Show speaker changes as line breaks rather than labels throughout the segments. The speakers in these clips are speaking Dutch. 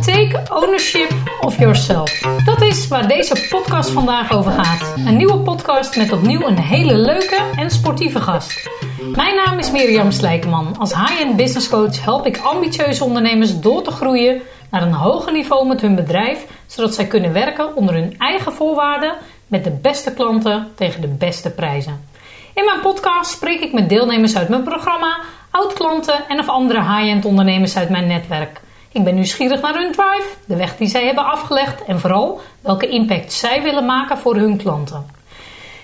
Take ownership of yourself. Dat is waar deze podcast vandaag over gaat. Een nieuwe podcast met opnieuw een hele leuke en sportieve gast. Mijn naam is Mirjam Slijkeman. Als high-end business coach help ik ambitieuze ondernemers door te groeien naar een hoger niveau met hun bedrijf, zodat zij kunnen werken onder hun eigen voorwaarden met de beste klanten tegen de beste prijzen. In mijn podcast spreek ik met deelnemers uit mijn programma, oud-klanten en of andere high-end ondernemers uit mijn netwerk. Ik ben nieuwsgierig naar hun drive, de weg die zij hebben afgelegd en vooral welke impact zij willen maken voor hun klanten.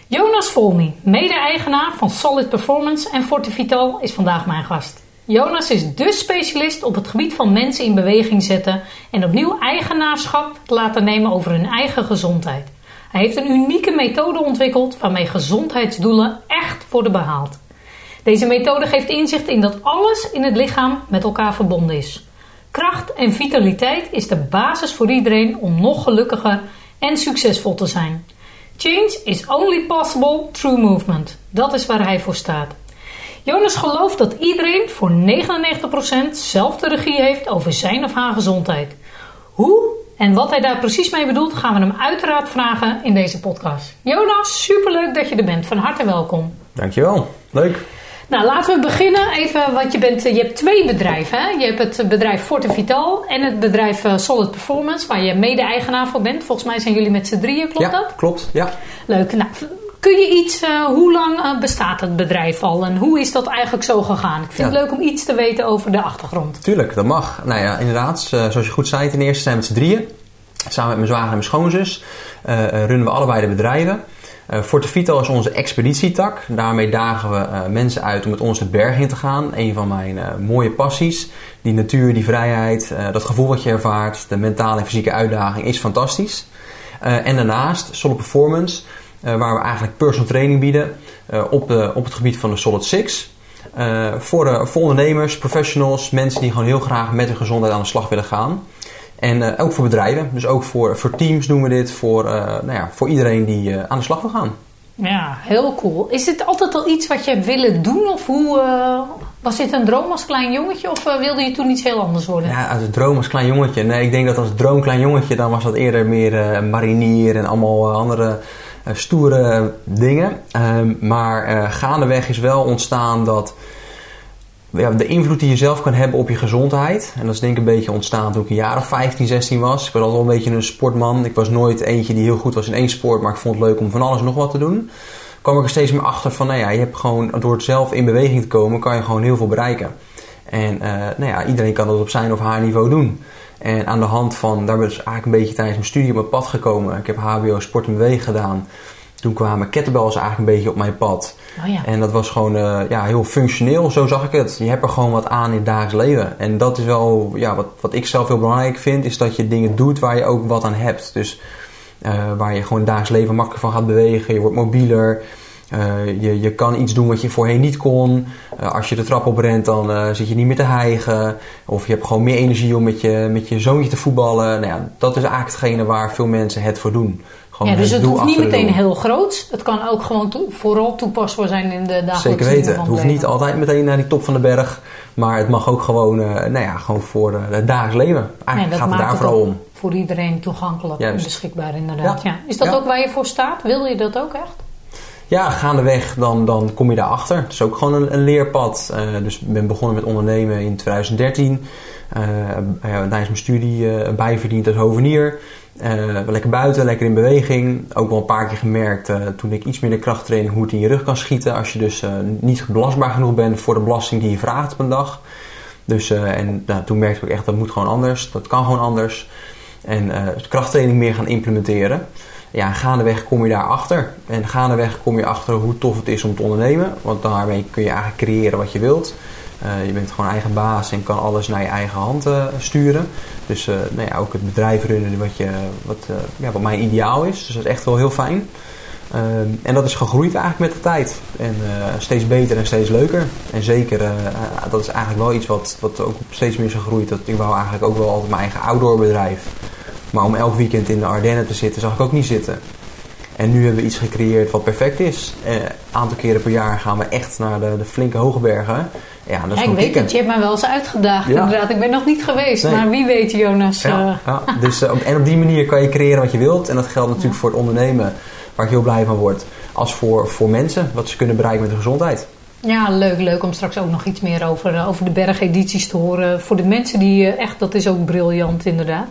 Jonas Volmi, mede-eigenaar van Solid Performance en Fortivital, is vandaag mijn gast. Jonas is dé specialist op het gebied van mensen in beweging zetten en opnieuw eigenaarschap laten nemen over hun eigen gezondheid. Hij heeft een unieke methode ontwikkeld waarmee gezondheidsdoelen echt worden behaald. Deze methode geeft inzicht in dat alles in het lichaam met elkaar verbonden is. Kracht en vitaliteit is de basis voor iedereen om nog gelukkiger en succesvol te zijn. Change is only possible through movement. Dat is waar hij voor staat. Jonas gelooft dat iedereen voor 99% zelf de regie heeft over zijn of haar gezondheid. Hoe en wat hij daar precies mee bedoelt, gaan we hem uiteraard vragen in deze podcast. Jonas, superleuk dat je er bent. Van harte welkom.
Dankjewel. Leuk.
Nou, laten we beginnen even, want je, bent, je hebt twee bedrijven. Hè? Je hebt het bedrijf Forte Vital en het bedrijf eh, Solid Performance, waar je mede-eigenaar voor bent. Volgens mij zijn jullie met z'n drieën, klopt
ja,
dat?
klopt. Ja.
Leuk. Nou, kun je iets, uh, hoe lang uh, bestaat het bedrijf al en hoe is dat eigenlijk zo gegaan? Ik vind
Ja.
het leuk om iets te weten over de achtergrond.
Tuurlijk, dat mag. Nou ja, inderdaad, eh, zoals je goed zei, ten eerste zijn we met z'n drieën. Samen met mijn zwager en mijn schoonzus eh, eh, runnen we allebei de bedrijven. Eh Forte Vital is onze expeditietak. Daarmee dagen we eh, mensen uit om met ons de berg in te gaan. Een van mijn eh, mooie passies. Die natuur, die vrijheid, eh, dat gevoel wat je ervaart, de mentale en fysieke uitdaging is fantastisch. Eh, en daarnaast Solid Performance, eh, waar we eigenlijk personal training bieden eh, op, de, op het gebied van de Solid Six. Eh, voor, voor ondernemers, professionals, mensen die gewoon heel graag met hun gezondheid aan de slag willen gaan. En eh, ook voor bedrijven, dus ook voor, voor teams doen we dit, voor, eh, nou ja, voor iedereen die eh, aan de slag wil gaan.
Ja, heel cool. Is dit altijd al iets wat je hebt willen doen? Of hoe, eh, was dit een droom als klein jongetje? Of eh, wilde je toen iets heel anders worden?
Ja, als droom als klein jongetje. Nee, ik denk dat als droom klein jongetje, dan was dat eerder meer eh, marinier en allemaal eh, andere eh, stoere dingen. Ehm, maar eh, gaandeweg is wel ontstaan dat ja, de invloed die je zelf kan hebben op je gezondheid. En dat is denk ik een beetje ontstaan toen ik een jaar of 15, 16 was. Ik was altijd wel een beetje een sportman. Ik was nooit eentje die heel goed was in één sport, maar ik vond het leuk om van alles nog wat te doen. kwam ik er steeds meer achter van, nou ja, je hebt gewoon, door het zelf in beweging te komen, kan je gewoon heel veel bereiken. En eh, nou ja, iedereen kan dat op zijn of haar niveau doen. En aan de hand van, daar ben ik dus eigenlijk een beetje tijdens mijn studie op mijn pad gekomen. Ik heb HBO Sport en Bewegen gedaan. Toen kwamen kettlebells eigenlijk een beetje op mijn pad.
Oh ja.
En dat was gewoon eh, ja, heel functioneel, zo zag ik het. Je hebt er gewoon wat aan in het dagelijks leven. En dat is wel, ja, wat, wat ik zelf heel belangrijk vind, is dat je dingen doet waar je ook wat aan hebt. Dus eh, waar je gewoon het dagelijks leven makkelijker van gaat bewegen. Je wordt mobieler. Eh, je, je kan iets doen wat je voorheen niet kon. Eh, als je de trap oprent, dan eh, zit je niet meer te hijgen. Of je hebt gewoon meer energie om met je, met je zoontje te voetballen. Nou ja, dat is eigenlijk hetgene waar veel mensen het voor doen. Gewoon
Ja, dus het hoeft niet meteen heel groot. Het kan ook gewoon vooral toepasbaar zijn in de dagelijkse
Zeker weten.
van
Het hoeft niet altijd meteen naar die top van de berg. Maar het mag ook gewoon, nou ja, gewoon voor het dagelijks leven. Eigenlijk
dat
gaat het daar vooral om.
voor iedereen toegankelijk en beschikbaar inderdaad. Ja.
Ja.
Is dat ook waar je voor staat? Wil je dat ook echt?
Ja, gaandeweg dan, dan kom je daarachter. Het is ook gewoon een, leerpad. Eh, dus ik ben begonnen met ondernemen in 2013. Eh, ja, tijdens mijn studie eh, bijverdiend als hovenier. Eh, lekker buiten, lekker in beweging. Ook wel een paar keer gemerkt eh, toen ik iets minder krachttraining hoe het in je rug kan schieten. Als je dus eh, niet belastbaar genoeg bent voor de belasting die je vraagt op een dag. Dus, eh, en nou, toen merkte ik echt dat moet gewoon anders. Dat kan gewoon anders. En eh, krachttraining meer gaan implementeren. Ja, gaandeweg kom je daarachter. En gaandeweg kom je achter hoe tof het is om te ondernemen. Want daarmee kun je eigenlijk creëren wat je wilt. Eh, je bent gewoon eigen baas en kan alles naar je eigen hand eh, sturen. Dus eh, nou ja, ook het bedrijf runnen wat, je, wat, ja, wat mijn ideaal is. Dus dat is echt wel heel fijn. Ehm, en dat is gegroeid eigenlijk met de tijd. En steeds beter en steeds leuker. En zeker, dat is eigenlijk wel iets wat, wat ook steeds meer is gegroeid. Dat, ik wou eigenlijk ook wel altijd mijn eigen outdoor bedrijf. Maar om elk weekend in de Ardennen te zitten, zag ik ook niet zitten. En nu hebben we iets gecreëerd wat perfect is. Een aantal keren per jaar gaan we echt naar de, de flinke hoge bergen. Ja, dat is
ja, ik weet het, je hebt mij wel eens uitgedaagd ja. inderdaad. Ik ben nog niet geweest, nee. maar wie weet Jonas.
Ja, ja. Dus, en op die manier kan je creëren wat je wilt. En dat geldt natuurlijk voor het ondernemen, waar ik heel blij van word. Als voor, voor mensen, wat ze kunnen bereiken met hun gezondheid.
Ja, leuk, leuk om straks ook nog iets meer over, over de bergedities te horen. Voor de mensen die echt, dat is ook briljant inderdaad.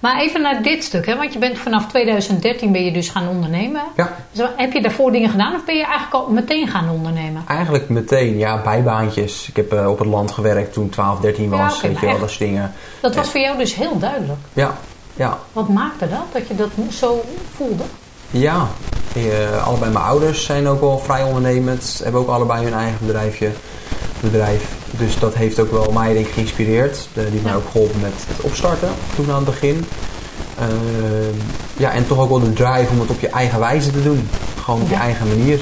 Maar even naar dit stuk, hè? want je bent vanaf 2013 ben je dus gaan ondernemen.
Ja.
Dus heb je daarvoor dingen gedaan of ben je eigenlijk al meteen gaan ondernemen?
Eigenlijk meteen, ja, bijbaantjes. Ik heb uh, op het land gewerkt toen 12, 13 was, ja, okay, weet je wel, dat soort dingen.
Dat was voor jou dus heel duidelijk.
Ja, ja.
Wat maakte dat, dat je dat zo voelde?
Ja, uh, allebei mijn ouders zijn ook wel vrij ondernemend. Hebben ook allebei hun eigen bedrijfje, bedrijf. Dus dat heeft ook wel mij denk ik geïnspireerd. die heeft mij ook geholpen met het opstarten toen aan het begin. Uh, ja, en toch ook wel de drive om het op je eigen wijze te doen. Gewoon op je eigen manier.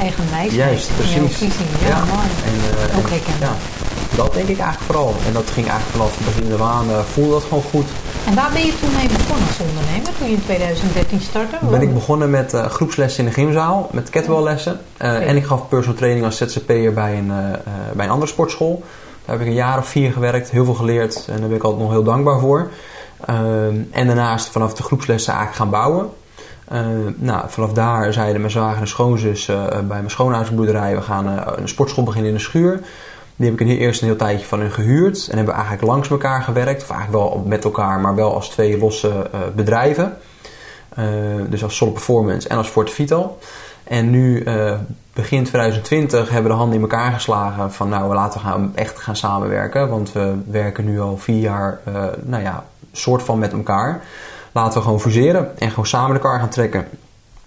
Eigen wijze.
Juist, precies.
Ja, ja. mooi.
En, uh,
ook. Ja,
dat denk ik eigenlijk vooral. En dat ging eigenlijk vanaf het begin aan, uh, voelde dat gewoon goed.
En waar ben je toen mee begonnen als ondernemer, toen je in 2013 startte?
Ben ik begonnen met uh, groepslessen in de gymzaal, met kettlebelllessen. Uh, okay. En ik gaf personal training als ZZP'er bij een, bij een andere sportschool. Daar heb ik een jaar of vier gewerkt, heel veel geleerd en daar ben ik altijd nog heel dankbaar voor. en daarnaast vanaf de groepslessen eigenlijk gaan bouwen. nou, vanaf daar zeiden mijn zwager en schoonzus bij mijn schoonhuisboerderij... we gaan een sportschool beginnen in de schuur. Die heb ik eerst een heel tijdje van hun gehuurd. En hebben we eigenlijk langs elkaar gewerkt. Of eigenlijk wel met elkaar, maar wel als twee losse uh, bedrijven. Uh, dus als Solid Performance en als Sport Vital. En nu, uh, begin 2020, hebben we de handen in elkaar geslagen. Van nou, laten we gaan, echt gaan samenwerken. Want we werken nu al vier jaar, nou ja, soort van met elkaar. Laten we gewoon fuseren en gewoon samen elkaar gaan trekken.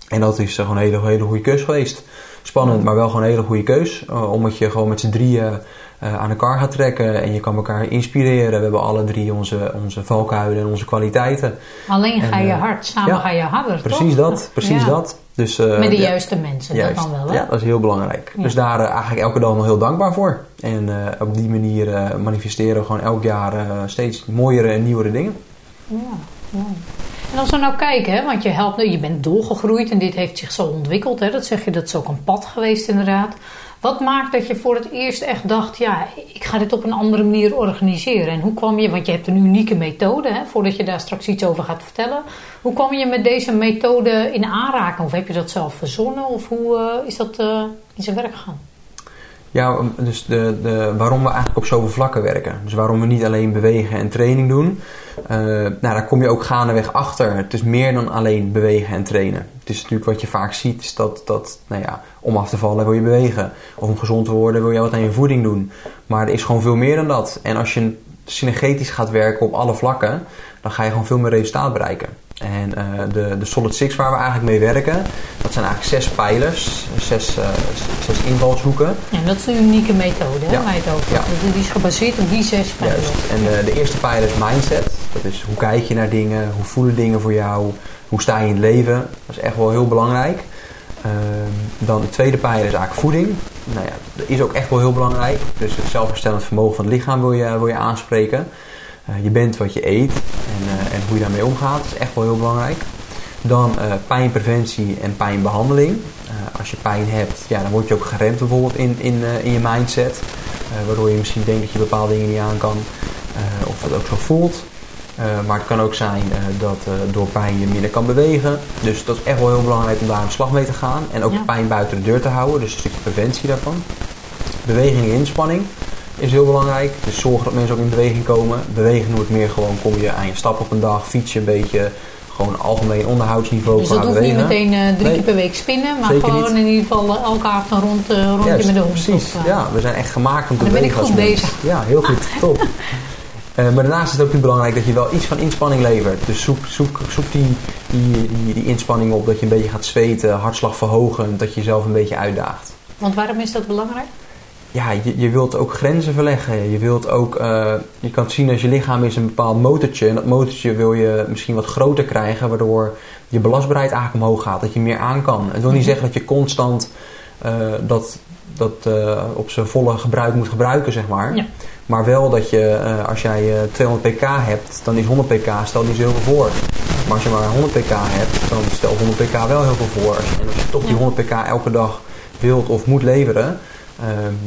En dat is gewoon een hele, hele goede keus geweest. Spannend, maar wel gewoon een hele goede keus. omdat je gewoon met z'n drieën uh, aan elkaar gaat trekken en je kan elkaar inspireren. We hebben alle drie onze, onze valkuilen en onze kwaliteiten.
Alleen ga je uh, hard, samen ja, ga je harder.
Precies
toch?
dat, precies ja. dat. Dus,
uh, Met de juiste mensen,
juist,
dat dan wel. Hè?
Ja, dat is heel belangrijk. Dus daar eigenlijk elke dag nog heel dankbaar voor. En op die manier manifesteren we gewoon elk jaar steeds mooiere en nieuwere dingen.
Ja, mooi. En als we nou kijken, hè, want je, helpt, je bent doorgegroeid en dit heeft zich zo ontwikkeld. Hè, dat zeg je, dat is ook een pad geweest inderdaad. Wat maakt dat je voor het eerst echt dacht, ja, ik ga dit op een andere manier organiseren? En hoe kwam je, want je hebt een unieke methode, hè, voordat je daar straks iets over gaat vertellen. Hoe kwam je met deze methode in aanraking? Of heb je dat zelf verzonnen? Of hoe uh, is dat uh, in zijn werk gegaan?
Ja, dus de, de, waarom we eigenlijk op zoveel vlakken werken. Dus waarom we niet alleen bewegen en training doen. Uh, nou, daar kom je ook gaandeweg achter. Het is meer dan alleen bewegen en trainen. Het is natuurlijk wat je vaak ziet, is dat, dat nou ja, om af te vallen wil je bewegen. Of om gezond te worden wil je wat aan je voeding doen. Maar er is gewoon veel meer dan dat. En als je synergetisch gaat werken op alle vlakken, dan ga je gewoon veel meer resultaat bereiken. En uh, de, de Solid Six waar we eigenlijk mee werken, dat zijn eigenlijk zes pijlers, zes, uh, zes invalshoeken.
Ja, dat is een unieke methode, ja. waar je het over ja. Die is gebaseerd op die zes pijlers.
Juist. En uh, de eerste pijler is mindset. Dat is hoe kijk je naar dingen, hoe voelen dingen voor jou, hoe sta je in het leven. Dat is echt wel heel belangrijk. dan de tweede pijler is eigenlijk voeding. Nou ja, dat is ook echt wel heel belangrijk. Dus het zelfherstellend vermogen van het lichaam wil je, wil je aanspreken. Uh, je bent wat je eet en, uh, en, hoe je daarmee omgaat is echt wel heel belangrijk. Dan uh, pijnpreventie en pijnbehandeling. als je pijn hebt, ja, dan word je ook geremd bijvoorbeeld in, in, in je mindset. waardoor je misschien denkt dat je bepaalde dingen niet aan kan of het ook zo voelt. maar het kan ook zijn dat door pijn je minder kan bewegen. Dus dat is echt wel heel belangrijk om daar aan de slag mee te gaan. En ook ja. pijn buiten de deur te houden, dus een stukje preventie daarvan. Beweging en inspanning is heel belangrijk. Dus zorgen dat mensen ook in beweging komen. Bewegen noemt meer gewoon, kom je aan je stap op een dag, fiets je een beetje. Gewoon algemeen onderhoudsniveau
dus dat hoeft niet meteen uh, drie nee. keer per week spinnen, maar Zeker gewoon niet. in ieder geval uh, elke avond een rond, uh, rondje
Juist,
met de hond.
Precies,
of,
ja. We zijn echt gemaakt om te bewegen.
Dan ben ik goed bezig.
Ja, heel goed. Top. Uh, maar daarnaast is het ook belangrijk dat je wel iets van inspanning levert. Dus zoek, zoek, zoek die, die, die, die inspanning op, dat je een beetje gaat zweten, hartslag verhogen, dat je jezelf een beetje uitdaagt.
Want waarom is dat belangrijk?
Ja, je, je wilt ook grenzen verleggen. Je wilt ook, uh, je kan zien als je lichaam is een bepaald motortje. En dat motortje wil je misschien wat groter krijgen, waardoor je belastbaarheid eigenlijk omhoog gaat. Dat je meer aan kan. Het wil niet zeggen dat je constant uh, dat, dat uh, op zijn volle gebruik moet gebruiken, zeg maar.
Ja.
Maar wel dat je, als jij 200 pk hebt, dan is 100 pk, stel die zoveel voor. Maar als je maar 100 pk hebt, dan stelt 100 pk wel heel veel voor. En als je toch die 100 pk elke dag wilt of moet leveren,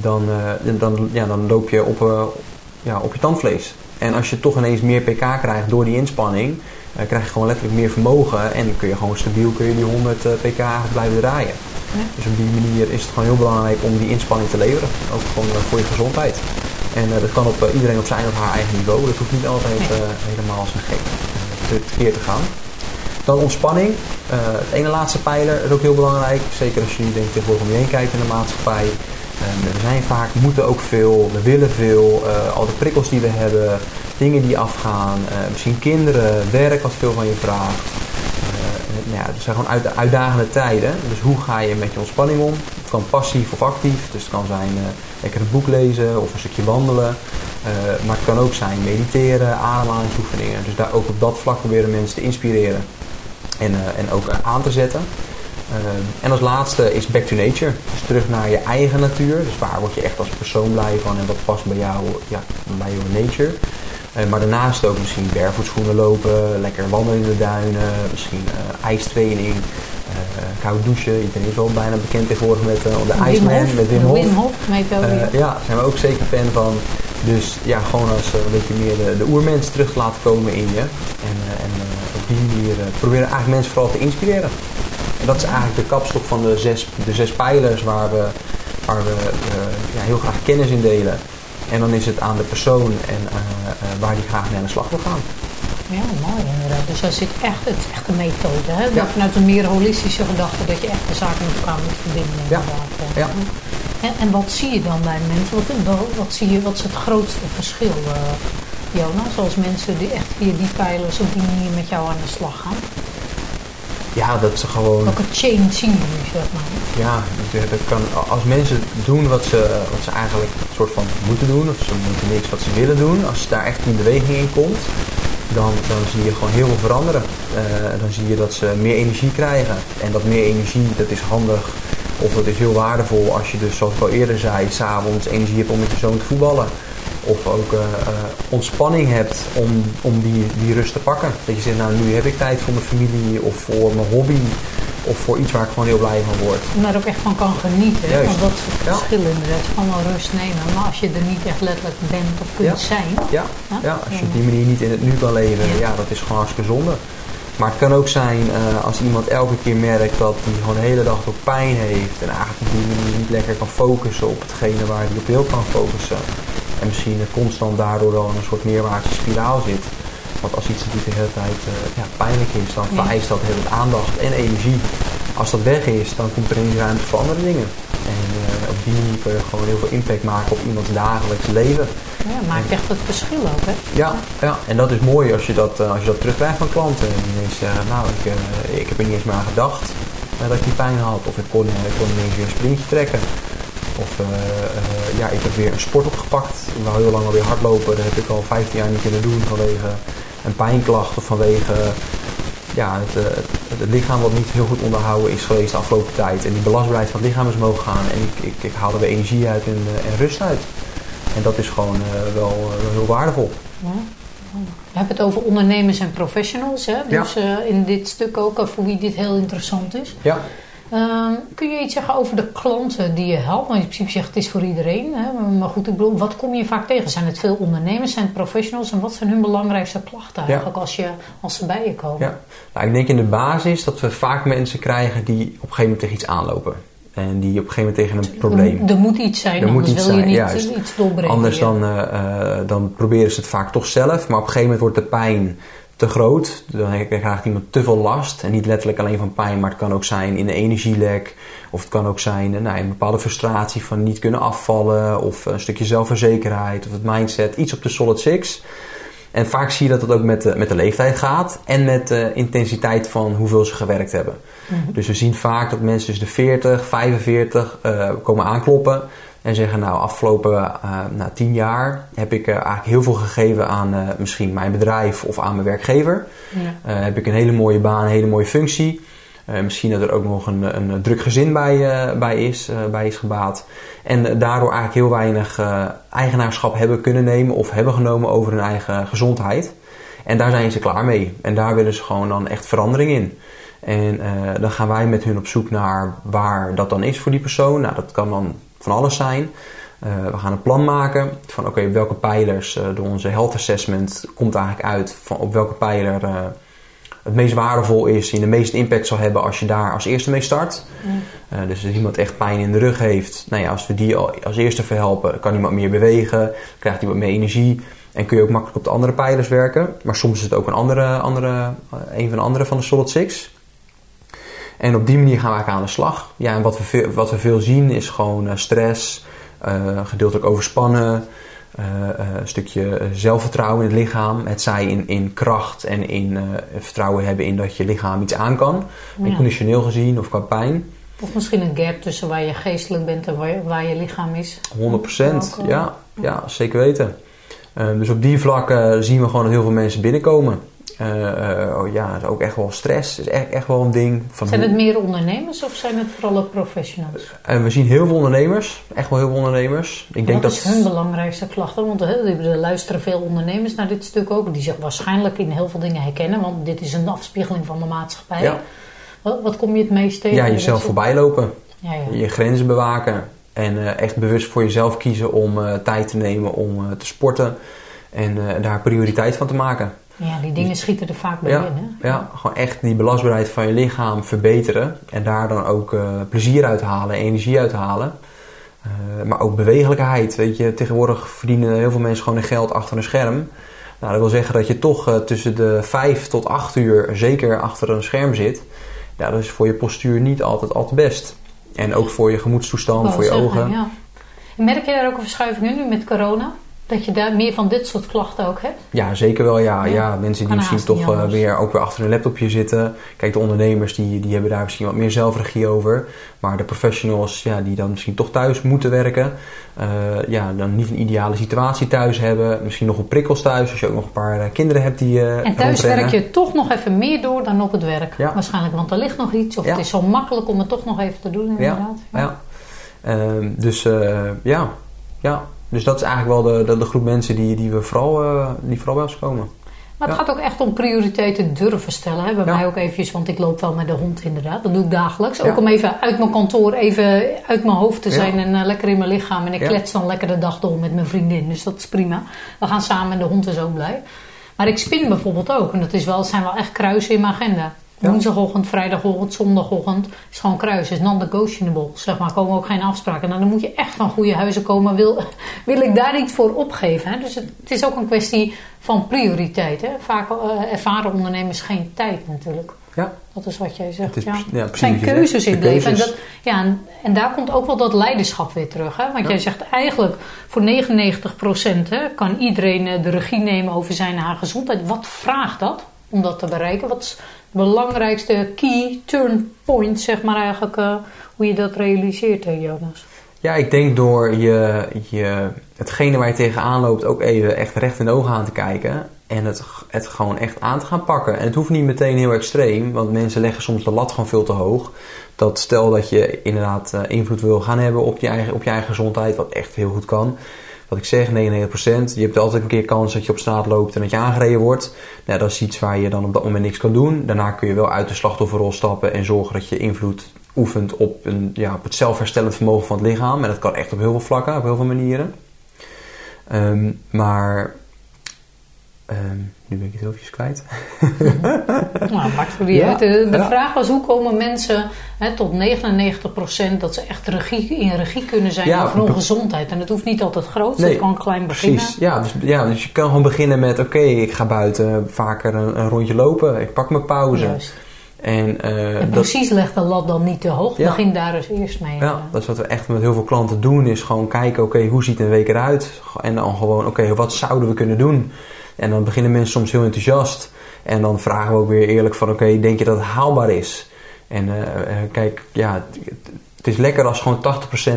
dan, dan, ja, dan loop je op, ja, op je tandvlees. En als je toch ineens meer pk krijgt door die inspanning, uh, krijg je gewoon letterlijk meer vermogen en kun je gewoon stabiel kun je die 100 pk blijven draaien. Dus op die manier is het gewoon heel belangrijk om die inspanning te leveren. Ook gewoon eh, voor je gezondheid. En dat kan op iedereen op zijn of haar eigen niveau. Dat hoeft niet altijd helemaal als een gek keer te gaan. Dan ontspanning. het ene laatste pijler is ook heel belangrijk. Zeker als je nu denkt tegenwoordig om je heen kijkt in de maatschappij. We zijn vaak, moeten ook veel, we willen veel. al de prikkels die we hebben, dingen die afgaan. misschien kinderen, werk wat veel van je vraagt nou ja, het zijn gewoon uit, uitdagende tijden. Dus hoe ga je met je ontspanning om? Het kan passief of actief. Dus het kan zijn uh, lekker een boek lezen of een stukje wandelen. Uh, maar het kan ook zijn mediteren, ademhalingsoefeningen. Dus daar ook op dat vlak proberen mensen te inspireren en, uh, en ook aan te zetten. En als laatste is back to nature. Dus terug naar je eigen natuur. Dus waar word je echt als persoon blij van en wat past bij jou, ja, bij jouw nature. Eh, maar daarnaast ook misschien barefoot lopen, lekker wandelen in de duinen, misschien uh, ijstraining, uh, koud douchen. Iedereen is wel bijna bekend tegenwoordig met de IJsman, met Wim Hof.
Wim Hof
ja, daar zijn we ook zeker fan van. Dus ja, gewoon als een beetje meer de, de oermens terug te laten komen in je. En, en op die manier proberen eigenlijk mensen vooral te inspireren. En dat is eigenlijk de kapstok van de zes, de zes pijlers waar we, waar we ja, heel graag kennis in delen. En dan is het aan de persoon en uh, uh, waar die graag mee aan de slag wil gaan.
Ja, mooi inderdaad. Dus daar zit echt, het is echt een methode. Hè? Ja. Vanuit een meer holistische gedachte dat je echt de zaken met elkaar moet verbinden. Inderdaad. Ja. En, en, wat zie je dan bij mensen? Wat, wat, zie je, wat is het grootste verschil, uh, Jonas? Als mensen die echt via die pijlers op die manier met jou aan de slag gaan?
Ja, dat ze gewoon...
Zien we zeg maar?
Ja, dat kan, als mensen doen wat ze, wat ze eigenlijk soort van moeten doen, of ze moeten niks wat ze willen doen, als daar echt een beweging in komt, dan, dan zie je gewoon heel veel veranderen. Uh, dan zie je dat ze meer energie krijgen. En dat meer energie, dat is handig of dat is heel waardevol als je dus, zoals ik al eerder zei, s'avonds energie hebt om met je zoon te voetballen. Of ook uh, ontspanning hebt om, om die, die rust te pakken. Dat je zegt, nou nu heb ik tijd voor mijn familie of voor mijn hobby. Of voor iets waar ik gewoon heel blij van word.
Om daar ook echt van kan genieten. Juist. Want dat is het verschil ja. inderdaad. Gewoon wel rust nemen. Maar als je er niet echt letterlijk bent of kunt zijn.
Ja. Ja. als je op die manier niet in het nu kan leven. Ja, dat is gewoon hartstikke zonde. Maar het kan ook zijn uh, als iemand elke keer merkt dat hij gewoon de hele dag ook pijn heeft. En eigenlijk op die manier niet lekker kan focussen op hetgene waar hij op wil kan focussen. En misschien constant daardoor wel in een soort neerwaartse spiraal zit. Want als iets natuurlijk de hele tijd uh, ja, pijnlijk is, dan vereist dat heel veel aandacht en energie. Als dat weg is, dan komt er ineens ruimte voor andere dingen. En uh, op die manier kun je gewoon heel veel impact maken op iemands dagelijks leven.
Ja, maakt echt het verschil ook, hè?
Ja, ja, en dat is mooi als je dat, uh, als je dat terugkrijgt van klanten. En ineens zeggen, nou, ik, ik heb er niet eens meer aan gedacht dat ik die pijn had. Of ik kon, ik kon ineens weer een sprintje trekken. Of uh, uh, ja, ik heb weer een sport opgepakt. Ik wou heel lang alweer hardlopen. Dat heb ik al 15 jaar niet kunnen doen vanwege een pijnklacht of vanwege ja, het, uh, het, lichaam wat niet heel goed onderhouden is geweest de afgelopen tijd. En die belastbaarheid van het lichaam is omhoog gegaan. En ik, ik, ik haal er weer energie uit en, en rust uit. En dat is gewoon wel, wel, heel waardevol. Ja.
We hebben het over ondernemers en professionals. Hè? Dus ja. in dit stuk ook, voor wie dit heel interessant is.
Ja.
Uh, kun je iets zeggen over de klanten die je helpt? Want in principe zegt het is voor iedereen. Hè? Maar goed, ik bedoel, wat kom je vaak tegen? Zijn het veel ondernemers, zijn het professionals? En wat zijn hun belangrijkste klachten eigenlijk als, je, als ze bij je komen?
Ja. Nou, ik denk in de basis dat we vaak mensen krijgen die op een gegeven moment tegen iets aanlopen. En die op een gegeven moment tegen een probleem.
Er moet iets zijn, er anders moet iets wil je niet iets doorbreken.
Anders dan, uh, uh, dan proberen ze het vaak toch zelf. Maar op een gegeven moment wordt de pijn te groot. Dan krijgt iemand te veel last. En niet letterlijk alleen van pijn, maar het kan ook zijn in de energielek. Of het kan ook zijn eh, nou, een bepaalde frustratie van niet kunnen afvallen. Of een stukje zelfverzekerheid of het mindset. Iets op de solid six. En vaak zie je dat het ook met de, met de leeftijd gaat. En met de intensiteit van hoeveel ze gewerkt hebben. Mhm. Dus we zien vaak dat mensen dus de 40, 45 uh, komen aankloppen. En zeggen, nou, afgelopen uh, nou, tien jaar heb ik uh, eigenlijk heel veel gegeven aan uh, misschien mijn bedrijf of aan mijn werkgever. Ja. heb ik een hele mooie baan, een hele mooie functie. misschien dat er ook nog een, een druk gezin bij, bij, is, bij is gebaat. En daardoor eigenlijk heel weinig eigenaarschap hebben kunnen nemen of hebben genomen over hun eigen gezondheid. En daar zijn ze klaar mee. En daar willen ze gewoon dan echt verandering in. En dan gaan wij met hun op zoek naar waar dat dan is voor die persoon. Nou, dat kan dan van alles zijn. Uh, we gaan een plan maken van oké, welke pijlers uh, door onze health assessment komt eigenlijk uit van op welke pijler het meest waardevol is, die de meeste impact zal hebben als je daar als eerste mee start. Mm. dus als iemand echt pijn in de rug heeft, nou ja, als we die als eerste verhelpen, kan iemand meer bewegen, krijgt wat meer energie. En kun je ook makkelijk op de andere pijlers werken. Maar soms is het ook een, andere, andere, een van de andere van de Solid 6. En op die manier gaan we eigenlijk aan de slag. Ja, en wat we veel, wat we veel zien is gewoon uh, stress, uh, gedeeltelijk overspannen, uh, een stukje zelfvertrouwen in het lichaam. Het zij in, in kracht en in vertrouwen hebben in dat je lichaam iets aan kan. Ja. Conditioneel gezien of qua pijn.
Of misschien een gap tussen waar je geestelijk bent en waar je, waar je lichaam is.
100%, ja, ja, zeker weten. dus op die vlakken zien we gewoon dat heel veel mensen binnenkomen. Uh, oh ja, is ook echt wel stress. is echt, echt wel een ding.
Van zijn het meer ondernemers of zijn het vooral ook professionals?
Uh, we zien heel veel ondernemers. Echt wel heel veel ondernemers.
Ik denk Wat is hun belangrijkste klachten? Want er luisteren veel ondernemers naar dit stuk ook. Die zich waarschijnlijk in heel veel dingen herkennen. Want dit is een afspiegeling van de maatschappij. Ja. Wat, wat, kom je het meest tegen?
Ja, jezelf voorbij lopen. Ja, ja. Je grenzen bewaken. En uh, echt bewust voor jezelf kiezen om tijd te nemen om te sporten. En daar prioriteit van te maken.
Ja, die dingen schieten er vaak bij
ja,
in.
Hè? Ja, gewoon echt die belastbaarheid van je lichaam verbeteren. En daar dan ook uh, plezier uit halen, energie uit halen. Uh, maar ook bewegelijkheid. Weet je, tegenwoordig verdienen heel veel mensen gewoon hun geld achter een scherm. Nou, dat wil zeggen dat je toch uh, tussen de 5 tot 8 uur zeker achter een scherm zit. Ja, dat is voor je postuur niet altijd al te best. En ook voor je gemoedstoestand, voor je zeggen, ogen. Ja.
Merk je daar ook een verschuiving in nu met corona? Dat je daar meer van dit soort klachten ook hebt?
Ja, zeker wel. Ja, ja. mensen die misschien toch uh, weer, ook weer achter een laptopje zitten. Kijk, de ondernemers die, die hebben daar misschien wat meer zelfregie over. Maar de professionals ja, die dan misschien toch thuis moeten werken. Uh, ja, dan niet een ideale situatie thuis hebben. Misschien nog een prikkels thuis als je ook nog een paar uh, kinderen hebt die
En thuis werk je toch nog even meer door dan op het werk. Ja. Waarschijnlijk, want er ligt nog iets. Of ja. het is zo makkelijk om het toch nog even te doen inderdaad.
Ja, ja. Ehm, dus ja, ja. Dus dat is eigenlijk wel de, de, de groep mensen die, die, we vooral, uh, die vooral bij ons komen.
Maar het gaat ook echt om prioriteiten durven stellen. Hè? Bij ja. mij ook eventjes, want ik loop wel met de hond inderdaad. Dat doe ik dagelijks. Ook om even uit mijn kantoor, even uit mijn hoofd te zijn en uh, lekker in mijn lichaam. En ik klets dan lekker de dag door met mijn vriendin. Dus dat is prima. We gaan samen en de hond is ook blij. Maar ik spin bijvoorbeeld ook. En dat is wel, zijn wel echt kruisen in mijn agenda. Ja. Woensdagochtend, vrijdagochtend, zondagochtend is gewoon kruis. is non-negotiable. Zeg maar, komen ook geen afspraken. Nou, dan moet je echt van goede huizen komen. Wil, wil ik daar niet voor opgeven? Hè? Dus het, het, is ook een kwestie van prioriteit. Hè? Vaak uh, ervaren ondernemers geen tijd natuurlijk. Ja. Dat is wat jij zegt. Is, ja. zijn keuzes in het leven. En, dat, ja, en, en, daar komt ook wel dat leiderschap weer terug. Hè? Want ja. jij zegt eigenlijk voor 99% hè, kan iedereen eh, de regie nemen over zijn haar gezondheid. Wat vraagt dat om dat te bereiken? Wat is belangrijkste key turn point, zeg maar eigenlijk, uh, hoe je dat realiseert, Jonas?
Ja, ik denk door je, je, hetgene waar je tegenaan loopt ook even echt recht in de ogen aan te kijken. En het, het gewoon echt aan te gaan pakken. En het hoeft niet meteen heel extreem, want mensen leggen soms de lat gewoon veel te hoog. Dat stel dat je inderdaad uh, invloed wil gaan hebben op je, eigen, op je eigen gezondheid, wat echt heel goed kan wat ik zeg, 99%. Je hebt altijd een keer kans dat je op straat loopt en dat je aangereden wordt. Nou, dat is iets waar je dan op dat moment niks kan doen. Daarna kun je wel uit de slachtofferrol stappen en zorgen dat je invloed oefent op, een, ja, op het zelfherstellend vermogen van het lichaam. En dat kan echt op heel veel vlakken, op heel veel manieren. Um, maar Um, nu ben ik het heel eventjes kwijt.
nou, maakt voor die uit. De, de vraag was hoe komen mensen hè, tot 99% dat ze echt regie, in regie kunnen zijn ja, over hun gezondheid. En het hoeft niet altijd groot, nee, het kan klein beginnen.
Precies, ja dus, ja, dus je kan gewoon beginnen met oké, ik ga buiten vaker een, een, rondje lopen. Ik pak mijn pauze. Juist.
En, uh, en precies dat, legt de lat dan niet te hoog. Ja. Begin daar dus eerst mee.
Ja, dat is wat we echt met heel veel klanten doen. Is gewoon kijken, oké, hoe ziet een week eruit? En dan gewoon, oké, wat zouden we kunnen doen? En dan beginnen mensen soms heel enthousiast. En dan vragen we ook weer eerlijk van oké, denk je dat het haalbaar is? En uh, kijk, ja, het is lekker als gewoon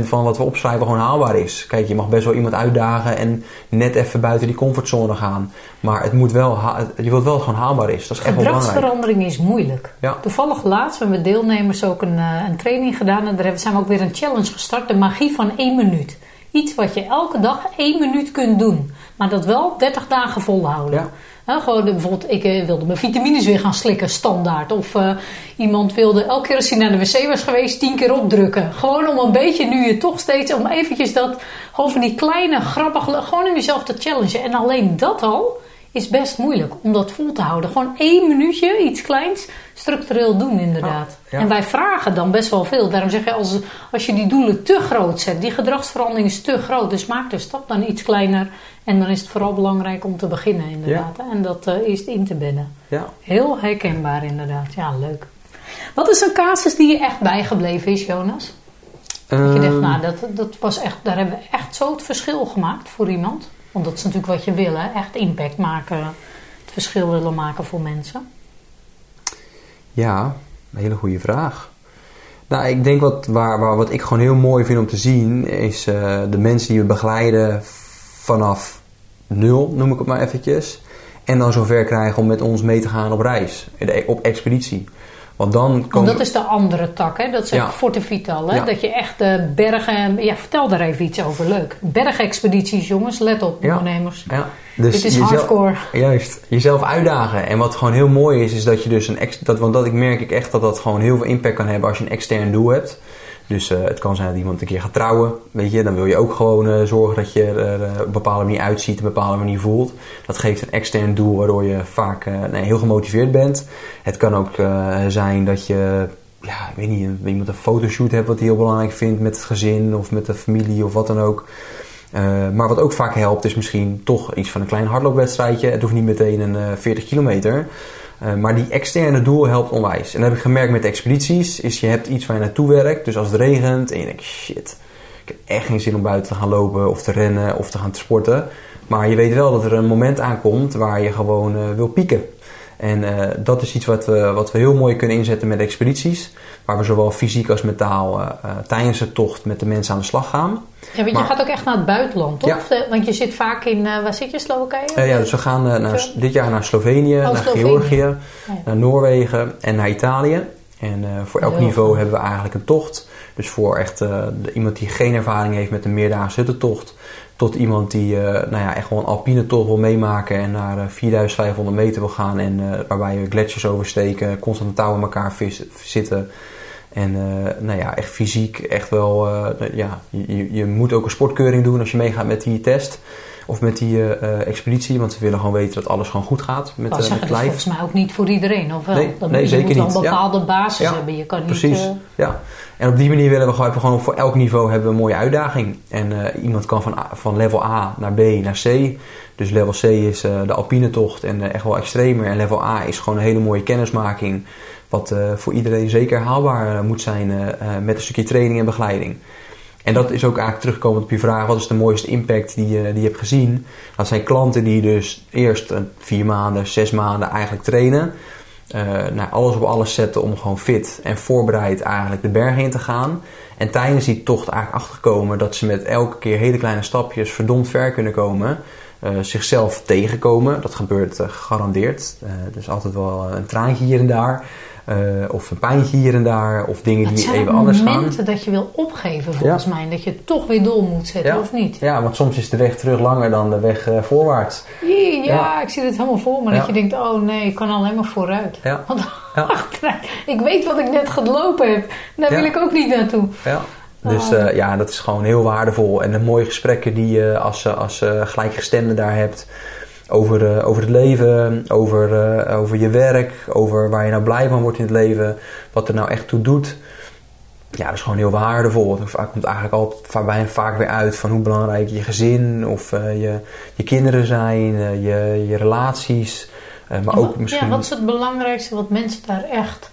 80% van wat we opschrijven gewoon haalbaar is. Kijk, je mag best wel iemand uitdagen en net even buiten die comfortzone gaan. Maar het moet wel, je wilt wel dat het gewoon haalbaar is. Dat is echt wel belangrijk.
Gedragsverandering is moeilijk. Ja. Toevallig laatst hebben we deelnemers ook een, een training gedaan. En daar zijn we ook weer een challenge gestart. De magie van één minuut. Iets wat je elke dag één minuut kunt doen. Maar dat wel 30 dagen volhouden. Ja. Gewoon eh, bijvoorbeeld, ik eh, wilde mijn vitamines weer gaan slikken, standaard. Of eh, iemand wilde elke keer als hij naar de wc was geweest, tien keer opdrukken. Gewoon om een beetje, nu je toch steeds, om eventjes dat, gewoon van die kleine, grappige, gewoon om jezelf te challengen. En alleen dat al is best moeilijk om dat vol te houden. Gewoon één minuutje, iets kleins, structureel doen inderdaad.
Ja.
En wij vragen dan best wel veel. Daarom zeg je, als, als je die doelen te groot zet, die gedragsverandering is te groot. Dus maak de stap dan iets kleiner. En dan is het vooral belangrijk om te beginnen inderdaad. En dat eh, eerst in te bedden.
Ja.
Heel herkenbaar inderdaad. Ja, leuk. Wat is een casus die je echt bijgebleven is, Jonas? Dat je
Ehm,
nou, dat, dat was echt, daar hebben we echt zo het verschil gemaakt voor iemand. Want dat is natuurlijk wat je wil, hè? Echt impact maken, het verschil willen maken voor mensen.
Ja, een hele goede vraag. Nou, ik denk wat, waar, waar, wat ik gewoon heel mooi vind om te zien, is eh, de mensen die we begeleiden vanaf nul, noem ik het maar eventjes. En dan zover krijgen om met ons mee te gaan op reis, de- op expeditie. Want dan
dat is de andere tak, hè? Dat is
Ja.
Forte Vital, hè?
Ja.
Dat je echt de bergen... Ja, vertel daar even iets over. Leuk. Bergexpedities, jongens. Let op,
Ja.
ondernemers.
Ja, dus
Dit is
jezelf-
hardcore.
Juist, jezelf uitdagen. En wat gewoon heel mooi is, is dat je dus een ex, dat, want dat ik merk ik echt dat dat gewoon heel veel impact kan hebben als je een extern doel hebt. Dus eh, het kan zijn dat iemand een keer gaat trouwen, weet je, dan wil je ook gewoon eh, zorgen dat je er eh, op een bepaalde manier uitziet, op een bepaalde manier voelt. Dat geeft een extern doel waardoor je vaak nee, heel gemotiveerd bent. Het kan ook zijn dat je, ja, ik weet niet, iemand een fotoshoot hebt wat hij heel belangrijk vindt met het gezin of met de familie of wat dan ook. Maar wat ook vaak helpt is misschien toch iets van een klein hardloopwedstrijdje. Het hoeft niet meteen een eh, 40 kilometer. Eh, maar die externe doel helpt onwijs. En dat heb ik gemerkt met expedities. Is je hebt iets waar je naartoe werkt. Dus als het regent en je denkt shit. Ik heb echt geen zin om buiten te gaan lopen of te rennen of te gaan sporten. Maar je weet wel dat er een moment aankomt waar je gewoon eh, wil pieken. En eh, dat is iets wat we, wat we heel mooi kunnen inzetten met expedities. Waar we zowel fysiek als mentaal eh, eh, tijdens de tocht met de mensen aan de slag gaan.
Ja, want
Maar-
je gaat ook echt naar het buitenland, toch?
Ja.
Want je zit vaak in... waar zit je, Slowakije?
Ja, dus we gaan naar, dit jaar naar Slovenië, naar
Slovenië.
Georgië,
Ja.
naar Noorwegen en naar Italië. En voor elk
Heel
niveau
goed.
hebben we eigenlijk een tocht. Dus voor echt iemand die geen ervaring heeft met een meerdaagse huttentocht... tot iemand die eh, nou ja, echt wel een alpine tocht wil meemaken... en naar eh, 4500 meter wil gaan... en eh, waarbij we gletsjers oversteken, constant touw in elkaar vis- zitten... En eh, nou ja, echt fysiek, echt wel, eh, ja, je, je moet ook een sportkeuring doen als je meegaat met die test of met die eh, eh, expeditie. Want we willen gewoon weten dat alles gewoon goed gaat met,
zeggen,
met
dat is
lijf.
volgens mij ook niet voor iedereen, of wel?
Nee,
Dan
nee,
je
zeker
moet wel
niet.
een
Ja.
bepaalde basis
Ja,
hebben. Je kan niet...
Precies,
eh,
ja. En op die manier willen we gewoon, we gewoon voor elk niveau hebben we een mooie uitdaging. En iemand kan van, A- van level A naar B naar C. Dus level C is de alpine tocht en echt wel extremer. En level A is gewoon een hele mooie kennismaking. Wat voor iedereen zeker haalbaar moet zijn met een stukje training en begeleiding. En dat is ook eigenlijk terugkomend op je vraag: wat is de mooiste impact die, je- die hebt gezien? Dat zijn klanten die dus eerst eh, vier maanden, zes maanden eigenlijk trainen. eh nou, alles op alles zetten om gewoon fit en voorbereid eigenlijk de bergen in te gaan. En tijdens die tocht eigenlijk achterkomen dat ze met elke keer hele kleine stapjes verdomd ver kunnen komen. eh, zichzelf tegenkomen. Dat gebeurt gegarandeerd. Eh dus altijd wel een traantje hier en daar. Eh, of een pijntje hier en daar. Of dingen die
zijn
even anders gaan.
momenten dat je wil opgeven, volgens mij. Dat je het toch weer door moet zetten,
Ja.
of niet?
Ja, want soms is de weg terug langer dan de weg eh, voorwaarts.
Jee, ja,
Ja.
ik zie het helemaal voor me. Dat je denkt, oh nee, ik kan alleen maar vooruit.
Ja.
Want achteruit, ik weet wat ik net gelopen heb. Daar wil ik ook niet naartoe.
Ja. Dus
Oh.
eh, ja, dat is gewoon heel waardevol. En de mooie gesprekken die je als, als gelijkgestemde daar hebt. Over, eh, over het leven, over, eh, over je werk, over waar je nou blij van wordt in het leven. Wat er nou echt toe doet. Ja, dat is gewoon heel waardevol. Het komt eigenlijk altijd va- bijna vaak weer uit van hoe belangrijk je gezin of eh, je, je kinderen zijn, je, je relaties. maar ook misschien...
Ja, wat is het belangrijkste wat mensen daar echt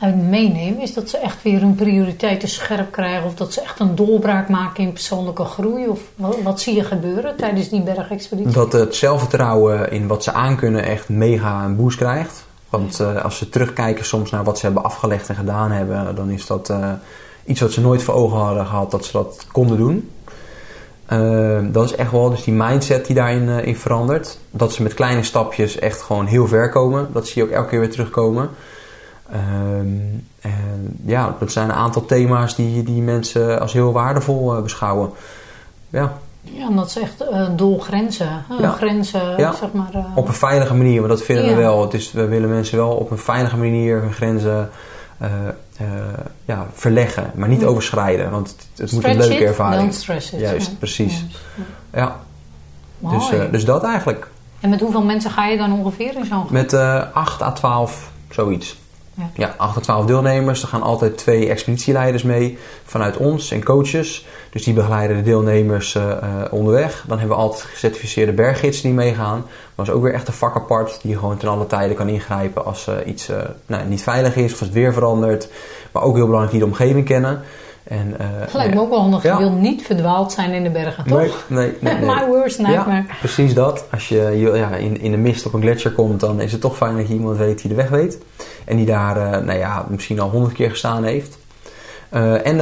uit meenemen? Is dat ze echt weer hun prioriteiten scherp krijgen? Of dat ze echt een doorbraak maken in persoonlijke groei? Of wat, wat zie je gebeuren tijdens die bergexpeditie?
Dat het zelfvertrouwen in wat ze aankunnen echt mega een boost krijgt. Want eh, als ze terugkijken soms naar wat ze hebben afgelegd en gedaan hebben, dan is dat eh, iets wat ze nooit voor ogen hadden gehad dat ze dat konden doen. Eh, dat is echt wel dus die mindset die daarin eh, in verandert. Dat ze met kleine stapjes echt gewoon heel ver komen. Dat zie je ook elke keer weer terugkomen. Ehm, en ja, dat zijn een aantal thema's die, die mensen als heel waardevol eh, beschouwen. Ja,
Ja, en dat is echt uh, doelgrenzen. Uh, Grenzen, zeg maar. Uh,
op een veilige manier, want dat vinden
Ja.
we wel. Het is, we willen mensen wel op een veilige manier hun grenzen eh, eh, ja, verleggen, maar niet overschrijden. Want het, het moet een leuke
it,
ervaring.
It.
Juist, precies.
Ja.
Dus, eh, dus dat eigenlijk.
En met hoeveel mensen ga je dan ongeveer in zo'n groep?
Met eh 8 à 12, zoiets.
Ja.
Ja, 8 à 12 deelnemers. Er gaan altijd twee expeditieleiders mee vanuit ons en coaches. Dus die begeleiden de deelnemers eh, eh, onderweg. Dan hebben we altijd gecertificeerde berggidsen die meegaan. Dat is ook weer echt een vak apart. Die gewoon ten alle tijde kan ingrijpen als eh, iets nou, niet veilig is of als het weer verandert. Maar ook heel belangrijk die de omgeving kennen. En, eh,
lijkt me ook wel handig.
Ja.
Je wil niet verdwaald zijn in de bergen, toch?
Nee, nee, nee. nee.
My worst nightmare.
Ja, precies dat. Als je ja, in, in de mist op een gletsjer komt, dan is het toch fijn dat je iemand weet die de weg weet. En die daar eh, nou ja, misschien al honderd keer gestaan heeft. Eh, en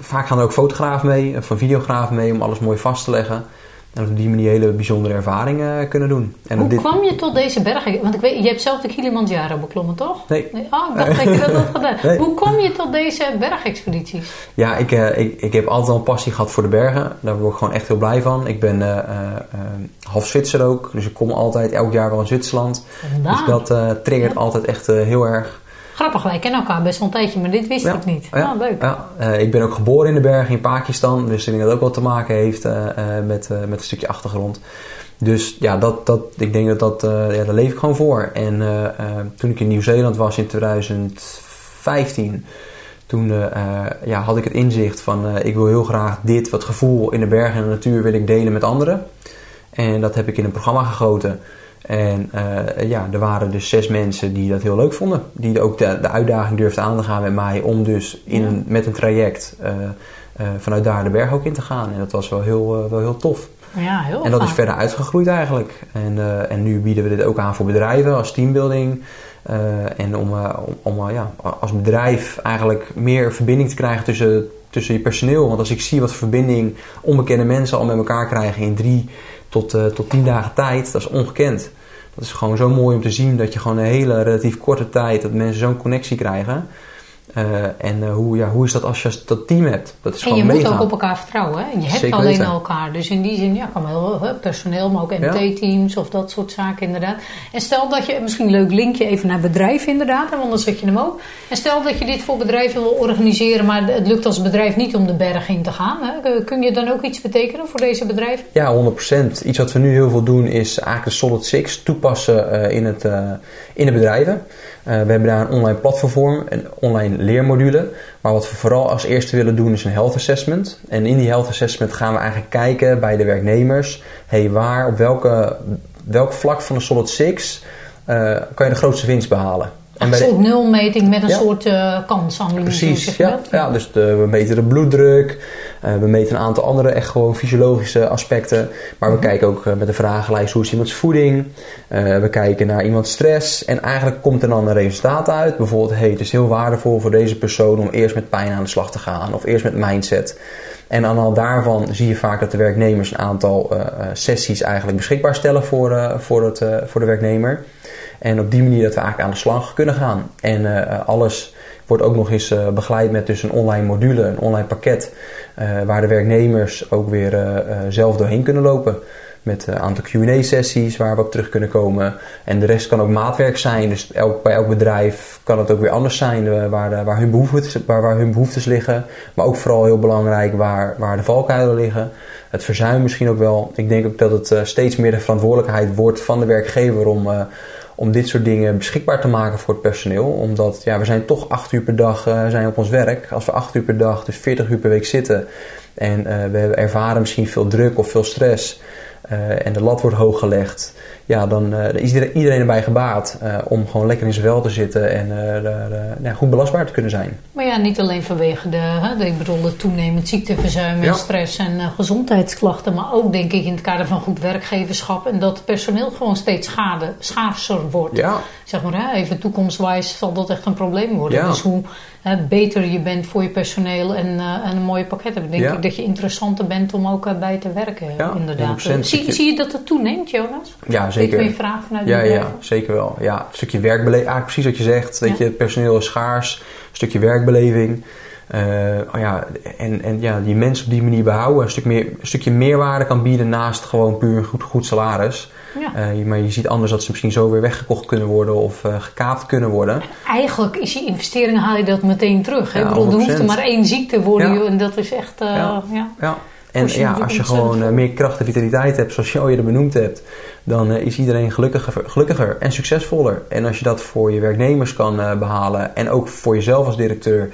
vaak gaan er ook fotografen mee, of een videograaf mee om alles mooi vast te leggen. En op die manier hele bijzondere ervaringen kunnen doen. En
Hoe
dit...
kwam je tot deze bergen? Want ik weet, je hebt zelf de Kilimanjaro beklommen, toch?
Nee.
Oh, ik dacht dat je dat had gedaan.
Nee.
Hoe kwam je tot deze bergexpedities?
Ja, ik, eh, ik, ik heb altijd al een passie gehad voor de bergen. Daar word ik gewoon echt heel blij van. Ik ben eh, eh, half Zwitser ook. Dus ik kom altijd elk jaar wel in Zwitserland. Dus dat eh, triggert altijd echt heel erg.
Grappig, wij kennen elkaar best wel een tijdje, maar dit wist
Ja.
ik niet.
Ja.
Ah, leuk.
Ja, eh, ik ben ook geboren in de bergen in Pakistan. Dus ik denk dat ook wat te maken heeft eh, eh, met, met een stukje achtergrond. Dus ja, dat, dat, ik denk dat dat, ja, daar leef ik gewoon voor. En toen ik in Nieuw-Zeeland was in 2015, toen ja, had ik het inzicht van ik wil heel graag dit, wat gevoel in de bergen en de natuur wil ik delen met anderen. En dat heb ik in een programma gegoten. En eh, ja, er waren dus zes mensen die dat heel leuk vonden. Die ook de, de uitdaging durfden aan te gaan met mij om dus in een, met een traject eh, eh, vanuit daar de berg ook in te gaan. En dat was wel heel, wel heel tof.
Ja, heel
En dat is verder uitgegroeid eigenlijk. En, en nu bieden we dit ook aan voor bedrijven als teambuilding. En om, om, om, ja, als bedrijf eigenlijk meer verbinding te krijgen tussen, tussen je personeel. Want als ik zie wat verbinding onbekende mensen al met elkaar krijgen in drie tot, eh, tot tien dagen tijd, dat is ongekend. Dat is gewoon zo mooi om te zien dat je gewoon een hele relatief korte tijd dat mensen zo'n connectie krijgen. Eh, en eh, hoe, ja, hoe is dat als je dat team hebt? Dat is
En je moet ook op elkaar vertrouwen. Hè? Je hebt
Zeker
alleen
weten.
elkaar. Dus in die zin, ja, kan wel hè, personeel, maar ook MT-teams of dat soort zaken inderdaad. En stel dat je, misschien een leuk linkje even naar bedrijf inderdaad, want dan zet je hem ook. En stel dat je dit voor bedrijven wil organiseren, maar het lukt als bedrijf niet om de berg in te gaan. Hè? Kun je dan ook iets betekenen voor deze bedrijven?
Ja, 100%. Iets wat we nu heel veel doen is eigenlijk de Solid 6 toepassen eh, in, het, in de bedrijven. We hebben daar een online platform voor, een online leermodule. Maar wat we vooral als eerste willen doen is een health assessment. En in die health assessment gaan we eigenlijk kijken bij de werknemers. Hey, waar, op welke, welk vlak van de Solid 6 eh, kan je de grootste winst behalen? En
Een soort nulmeting met een
Ja.
soort eh kansanalyse.
Precies, ja. ja dus de, we meten de bloeddruk, eh, we meten een aantal andere echt gewoon fysiologische aspecten. Maar we kijken ook eh, met de vragenlijst hoe is iemands voeding. Eh, we kijken naar iemands stress. En eigenlijk komt er dan een resultaat uit. Bijvoorbeeld, hey, het is heel waardevol voor deze persoon om eerst met pijn aan de slag te gaan. Of eerst met mindset. En aan hand daarvan zie je vaak dat de werknemers een aantal sessies eigenlijk beschikbaar stellen voor, voor, het, voor de werknemer. En op die manier dat we eigenlijk aan de slag kunnen gaan. En alles wordt ook nog eens begeleid met dus een online module, een online pakket. Eh, waar de werknemers ook weer eh, eh, zelf doorheen kunnen lopen. Met een aantal QA-sessies waar we op terug kunnen komen. En de rest kan ook maatwerk zijn. Dus elk, bij elk bedrijf kan het ook weer anders zijn. waar, waar, hun behoeftes, waar, hun liggen. Maar ook vooral heel belangrijk waar, waar de valkuilen liggen. Het verzuim misschien ook wel. Ik denk ook dat het steeds meer de verantwoordelijkheid wordt van de werkgever om, om dit soort dingen beschikbaar te maken voor het personeel. Omdat ja, we zijn toch acht uur per dag eh, zijn op ons werk. Als we acht uur per dag, dus 40 uur per week zitten. En eh, we ervaren misschien veel druk of veel stress. eh, en de lat wordt hoog gelegd. Ja, dan eh, is iedereen, erbij gebaat eh, om gewoon lekker in zijn vel te zitten en eh, goed belastbaar te kunnen zijn.
Maar ja, niet alleen vanwege de, hè, de, ik bedoel, de toenemend ziekteverzuim en
Ja.
stress en gezondheidsklachten. Maar ook denk ik in het kader van goed werkgeverschap. En dat personeel gewoon steeds schade, schaarser wordt.
Ja,
Zeg maar, hè, even toekomstwijs zal dat echt een probleem worden.
Ja.
Dus hoe hè, beter je bent voor je personeel en, en een mooie pakket hebt, denk
Ja.
ik dat je interessanter bent om ook bij te werken.
Ja,
inderdaad.
100%
Zie, zie je dat het toeneemt, Jonas?
ja
Ik
zeker.
je vragen vanuit
Ja, ja, zeker wel. Ja, een stukje werkbeleving, eigenlijk precies wat je zegt. Weet
Ja.
je, personeel is schaars, een stukje werkbeleving. oh ja, en, en ja, die mensen op die manier behouden, een, stuk meer, een stukje meerwaarde kan bieden naast gewoon puur een goed, goed salaris. Ja. maar je ziet anders dat ze misschien zo weer weggekocht kunnen worden of gekaapt kunnen worden.
Eigenlijk is je investering, haal je dat meteen terug. Hè? Ja, ik bedoel, er hoeft er maar één ziekte worden en dat is echt... ja.
En ja, als je gewoon uh, meer kracht en vitaliteit hebt, zoals je al eerder benoemd hebt, dan uh, is iedereen gelukkiger, gelukkiger en succesvoller. En als je dat voor je werknemers kan uh, behalen en ook voor jezelf als directeur,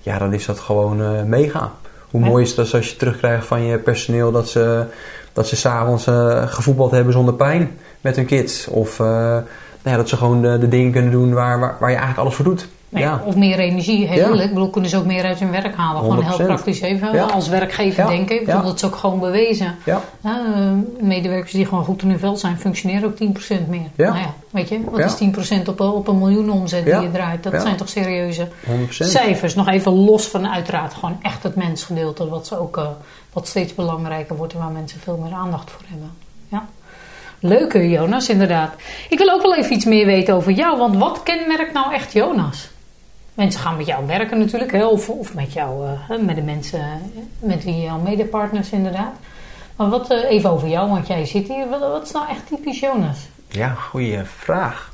ja, dan is dat gewoon mega. Hoe mooi is het als je terugkrijgt van je personeel dat ze, dat ze s'avonds gevoetbald hebben zonder pijn met hun kids. Of nou ja, dat ze gewoon de, de, dingen kunnen doen waar, waar, waar je eigenlijk alles voor doet
ja. Of meer energie, heel eerlijk. Ik bedoel, kunnen ze ook meer uit hun werk halen. Gewoon heel praktisch even. Als werkgever denken. Ik bedoel, dat is ook gewoon bewezen. Ja. medewerkers die gewoon goed in hun veld zijn, functioneren ook 10% meer. Nou ja, weet je, wat is 10% op, op een miljoen omzet die je draait? Dat zijn toch serieuze 100%. cijfers. Nog even los van uiteraard gewoon echt het mensgedeelte. Wat, ze ook, uh, wat steeds belangrijker wordt en waar mensen veel meer aandacht voor hebben. Ja. Leuke Jonas, inderdaad. Ik wil ook wel even iets meer weten over jou. Want wat kenmerkt nou echt Jonas? Mensen gaan met jou werken natuurlijk, hè, of, of met jou, uh, met de mensen met wie jouw medepartners inderdaad. Maar wat uh, even over jou, want jij zit hier. Wat, wat, is nou echt typisch Jonas?
Ja, goede vraag.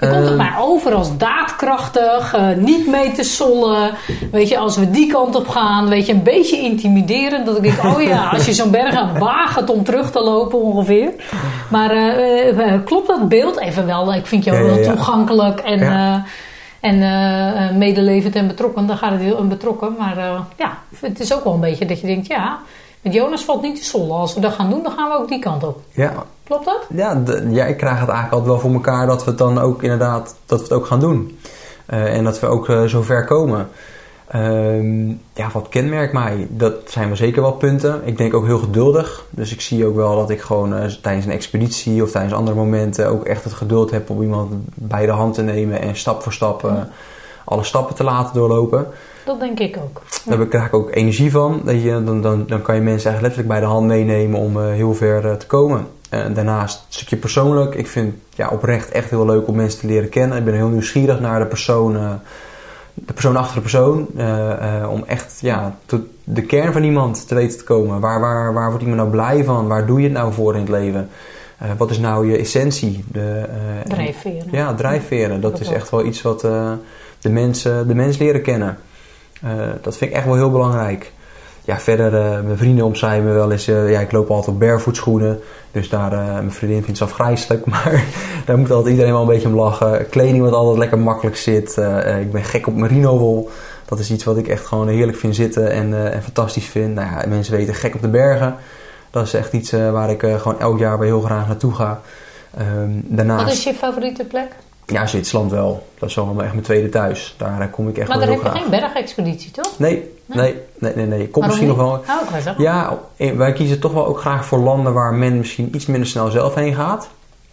Je komt het maar over als daadkrachtig, uh, niet mee te sollen. Weet je, als we die kant op gaan, weet je, een beetje intimiderend. Dat ik denk, oh ja, als je zo'n berg aan waagt om terug te lopen ongeveer. Maar klopt dat beeld even wel? Ik vind jou wel toegankelijk en... Ja en uh, medelevend en betrokken, dan gaat het heel betrokken. Maar uh, ja, het is ook wel een beetje dat je denkt, ja, met Jonas valt niet te sollen. Als we dat gaan doen, dan gaan we ook die kant op. Ja. Klopt dat?
Ja, ja, ik krijg het eigenlijk altijd wel voor elkaar dat we het dan ook inderdaad, dat we het ook gaan doen. Uh, en dat we ook zo ver komen. Um, ja, wat kenmerkt mij? Dat zijn wel zeker wel punten. Ik denk ook heel geduldig. Dus ik zie ook wel dat ik gewoon uh, tijdens een expeditie of tijdens andere momenten ook echt het geduld heb om iemand bij de hand te nemen en stap voor stap uh, alle stappen te laten doorlopen.
Dat denk ik ook.
Ja. Daar krijg ik ook energie van. Dat je, dan, dan, dan kan je mensen eigenlijk letterlijk bij de hand meenemen om uh, heel ver te komen. En daarnaast een stukje persoonlijk. Ik vind ja, oprecht echt heel leuk om mensen te leren kennen. Ik ben heel nieuwsgierig naar de persoon de persoon achter de persoon. Uh, om echt ja, tot de kern van iemand te weten te komen. Waar, waar, waar wordt iemand nou blij van? Waar doe je het nou voor in het leven? Uh, wat is nou je essentie?
De, drijfveren.
ja, drijfveren. Dat, is echt wel iets wat de, mensen, de mens leren kennen. dat vind ik echt wel heel belangrijk ja, verder, uh, mijn vrienden omschrijven me wel eens, uh, ja, ik loop altijd op barefoot Dus daar, uh, mijn vriendin vindt het afgrijselijk, maar daar moet altijd iedereen wel een beetje om lachen. Kleding wat altijd lekker makkelijk zit. ik ben gek op merino wol. Dat is iets wat ik echt gewoon heerlijk vind zitten en, en fantastisch vind. Nou ja, mensen weten gek op de bergen. Dat is echt iets waar ik gewoon elk jaar weer heel graag naartoe ga.
Um, daarnaast... Wat is je favoriete plek?
Ja, Zwitserland wel. Dat is wel echt mijn tweede thuis. Daar kom ik echt
maar
wel
heel graag. Maar daar heb je geen bergexpeditie, toch?
Nee, nee, nee, nee. nee. Komt misschien nog wel...
Oh,
ja, wij kiezen toch wel ook graag voor landen waar men misschien iets minder snel zelf heen gaat.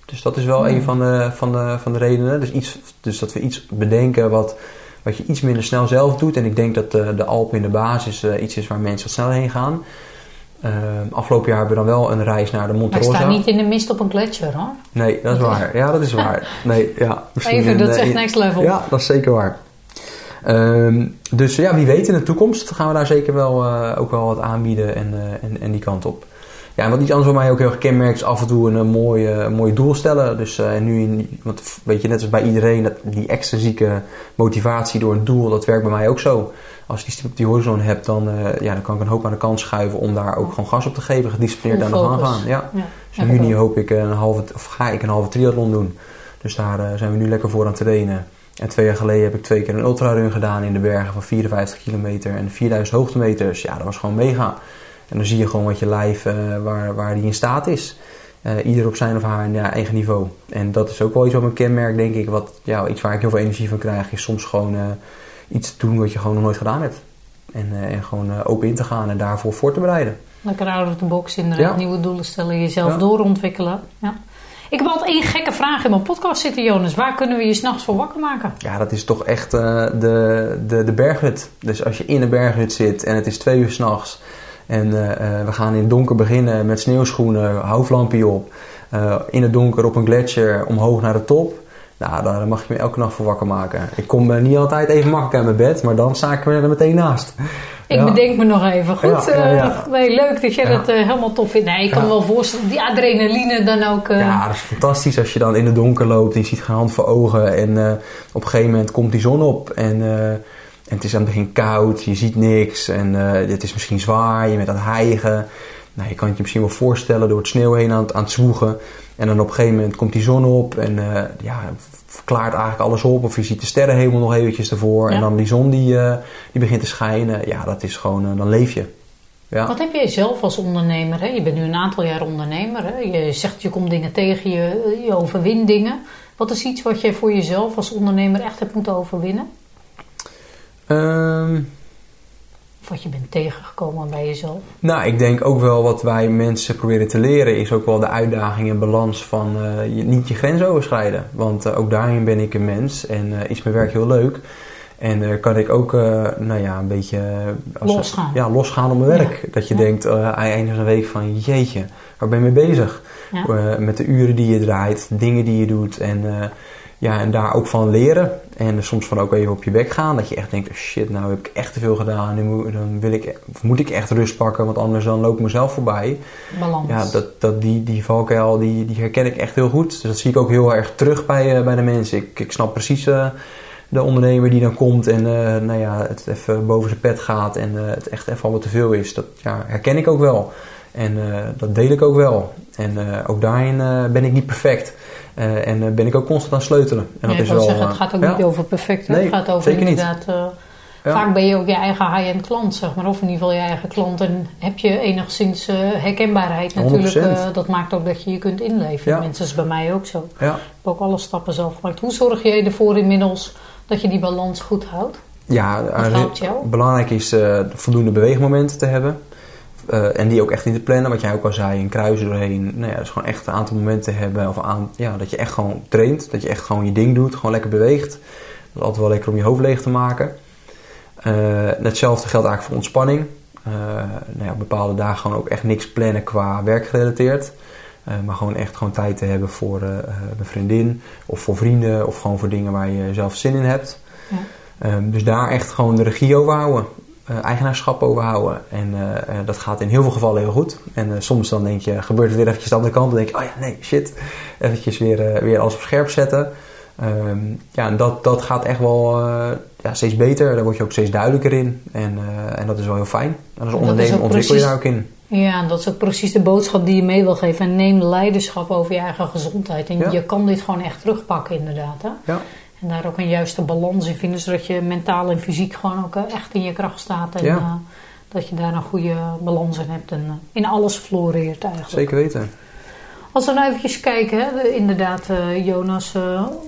Dus dat is wel hmm. een van de, van, de, van de redenen. Dus, iets, dus dat we iets bedenken wat, wat je iets minder snel zelf doet. En ik denk dat de, de Alpen in de basis uh, iets is waar mensen wat sneller heen gaan. Uh, afgelopen jaar hebben we dan wel een reis naar de Monte Rosa.
Maar sta niet in de mist op een gletsjer hoor.
Nee, dat is waar. Ja, dat is waar. Nee, ja,
Even, dat is echt next level.
Ja, dat is zeker waar. Um, dus ja, wie weet in de toekomst gaan we daar zeker wel, uh, ook wel wat aanbieden en, uh, en, en die kant op. Ja, wat iets anders voor mij ook heel gekenmerkt is af en toe een, een mooi, uh, mooi doel stellen. Dus uh, nu, in, want weet je, net als bij iedereen, dat, die extrinsieke motivatie door een doel, dat werkt bij mij ook zo als je die stip op die horizon hebt, dan, uh, ja, dan kan ik een hoop aan de kant schuiven om daar ook gewoon gas op te geven, gedisciplineerd aan de gang gaan. Ja. ja. Dus in juni hoop ik een halve, of ga ik een halve triathlon doen. Dus daar uh, zijn we nu lekker voor aan het trainen. En twee jaar geleden heb ik twee keer een ultrarun gedaan in de bergen van 54 kilometer en 4000 hoogtemeters. Ja, dat was gewoon mega. En dan zie je gewoon wat je lijf, uh, waar, waar die in staat is. Uh, ieder op zijn of haar ja, eigen niveau. En dat is ook wel iets wat mijn kenmerk, denk ik. Wat, ja, iets waar ik heel veel energie van krijg, is soms gewoon iets doen wat je gewoon nog nooit gedaan hebt. En, uh, en gewoon uh, open in te gaan en daarvoor voor te bereiden.
Lekker out of the box inderdaad. Nieuwe doelen stellen, jezelf ja. doorontwikkelen. Ja. Ik heb altijd één gekke vraag in mijn podcast zitten, Jonas. Waar kunnen we je s'nachts voor wakker maken?
Ja, dat is toch echt uh, de, de, de berghut. Dus als je in een berghut zit en het is twee uur s'nachts... en we gaan in het donker beginnen met sneeuwschoenen, hoofdlampje op... in het donker op een gletsjer omhoog naar de top Nou, daar mag je me elke nacht voor wakker maken. Ik kom eh, niet altijd even makkelijk uit mijn bed, maar dan sta ik er meteen naast.
Ik
Ja.
bedenk me nog even. Goed,
Ja, ja,
eh, nee, leuk dat jij dat eh, helemaal tof vindt. Nee, ik kan me wel voorstellen, die adrenaline dan ook. eh,
Ja, dat is fantastisch als je dan in het donker loopt en je ziet geen hand voor ogen. En eh, op een gegeven moment komt die zon op en, eh, en het is aan het begin koud, je ziet niks en eh, het is misschien zwaar, je bent aan het hijgen. Nou, je kan het je misschien wel voorstellen door het sneeuw heen aan het, aan het zwoegen. En dan op een gegeven moment komt die zon op en eh, ja, verklaart eigenlijk alles op. Of je ziet de sterrenhemel nog eventjes ervoor
Ja.
en dan die zon die, eh, die begint te schijnen. Ja, dat is gewoon, dan leef je. Ja.
Wat heb jij zelf als ondernemer? Hè? Je bent nu een aantal jaar ondernemer. Hè? Je zegt je komt dingen tegen, je, je overwint dingen. Wat is iets wat jij voor jezelf als ondernemer echt hebt moeten overwinnen?
Ehm,
Of wat je bent tegengekomen bij jezelf?
Nou, ik denk ook wel wat wij mensen proberen te leren is ook wel de uitdaging en balans van eh, je, niet je grens overschrijden. Want eh, ook daarin ben ik een mens en eh, is mijn werk heel leuk. En eh, kan ik ook, nou ja, een beetje... als-
Losgaan.
Ja, losgaan op mijn werk.
Ja.
Dat je
Ja.
denkt aan het einde van de week van, jeetje, waar ben je mee bezig?
Ja.
Met de uren die je draait, dingen die je doet en, ja, en daar ook van leren. En soms van ook even op je bek gaan. Dat je echt denkt, oh shit, nou heb ik echt te veel gedaan. Nu moet, dan wil ik, of moet ik echt rust pakken, want anders dan loop ik mezelf voorbij.
Balans.
Ja, dat, dat, die, die valkuil, die, die herken ik echt heel goed. Dus dat zie ik ook heel erg terug bij, eh, bij de mensen. Ik, ik snap precies eh, de ondernemer die dan komt en eh, nou ja, het even boven zijn pet gaat en het echt even allemaal te veel is. Dat ja, herken ik ook wel. En dat deel ik ook wel. En ook daarin ben ik niet perfect. Eh, en eh, ben ik ook constant aan sleutelen. En dat
ik
is wel,
zeggen, het
eh,
gaat ook
ja.
niet over perfect.
Nee,
het gaat over
zeker niet.
inderdaad...
Ja.
Vaak ben je ook je eigen high-end klant, zeg maar. Of in ieder geval je eigen klant. En heb je enigszins herkenbaarheid natuurlijk.
100%.
dat maakt ook dat je je kunt inleven.
Ja.
Mensen is bij mij ook zo. Ik
Ja.
heb ook alle stappen zelf gemaakt. Hoe zorg jij ervoor inmiddels dat je die balans goed houdt?
Ja, belangrijk is voldoende beweegmomenten te hebben. Eh, en die ook echt in te plannen, wat jij ook al zei, een kruis doorheen. Nou ja, dus gewoon echt een aantal momenten hebben. Of aan, ja, dat je echt gewoon traint, dat je echt gewoon je ding doet, gewoon lekker beweegt. Dat is altijd wel lekker om je hoofd leeg te maken. Eh, hetzelfde geldt eigenlijk voor ontspanning. Eh, nou ja, op bepaalde dagen gewoon ook echt niks plannen qua werkgerelateerd. Maar gewoon echt gewoon tijd te hebben voor mijn vriendin of voor vrienden of gewoon voor dingen waar je zelf zin in hebt.
Ja.
Ehm, dus daar echt gewoon de regie over houden. Eh, eigenaarschap over houden. En eh, eh, dat gaat in heel veel gevallen heel goed. En soms dan denk je, gebeurt het weer eventjes de andere kant. Dan denk je, oh ja, nee, shit. Eventjes weer, weer alles op scherp zetten. Ehm, ja, en dat, dat gaat echt wel ja, steeds beter. Daar word je ook steeds duidelijker in. En, en dat is wel heel fijn. En als
is
ondernemer ontwikkel je daar ook in.
Ja, en dat is ook precies de boodschap die je mee wil geven. En neem leiderschap over je eigen gezondheid. En
Ja.
je kan dit gewoon echt terugpakken inderdaad. Hè?
Ja.
En daar ook een juiste balans in vinden. Zodat je mentaal en fysiek gewoon ook eh, echt in je kracht staat. En
Ja.
eh, dat je daar een goede balans in hebt. En eh, in alles floreert eigenlijk.
Zeker weten.
Als we nou eventjes kijken, hè, de- inderdaad, Jonas,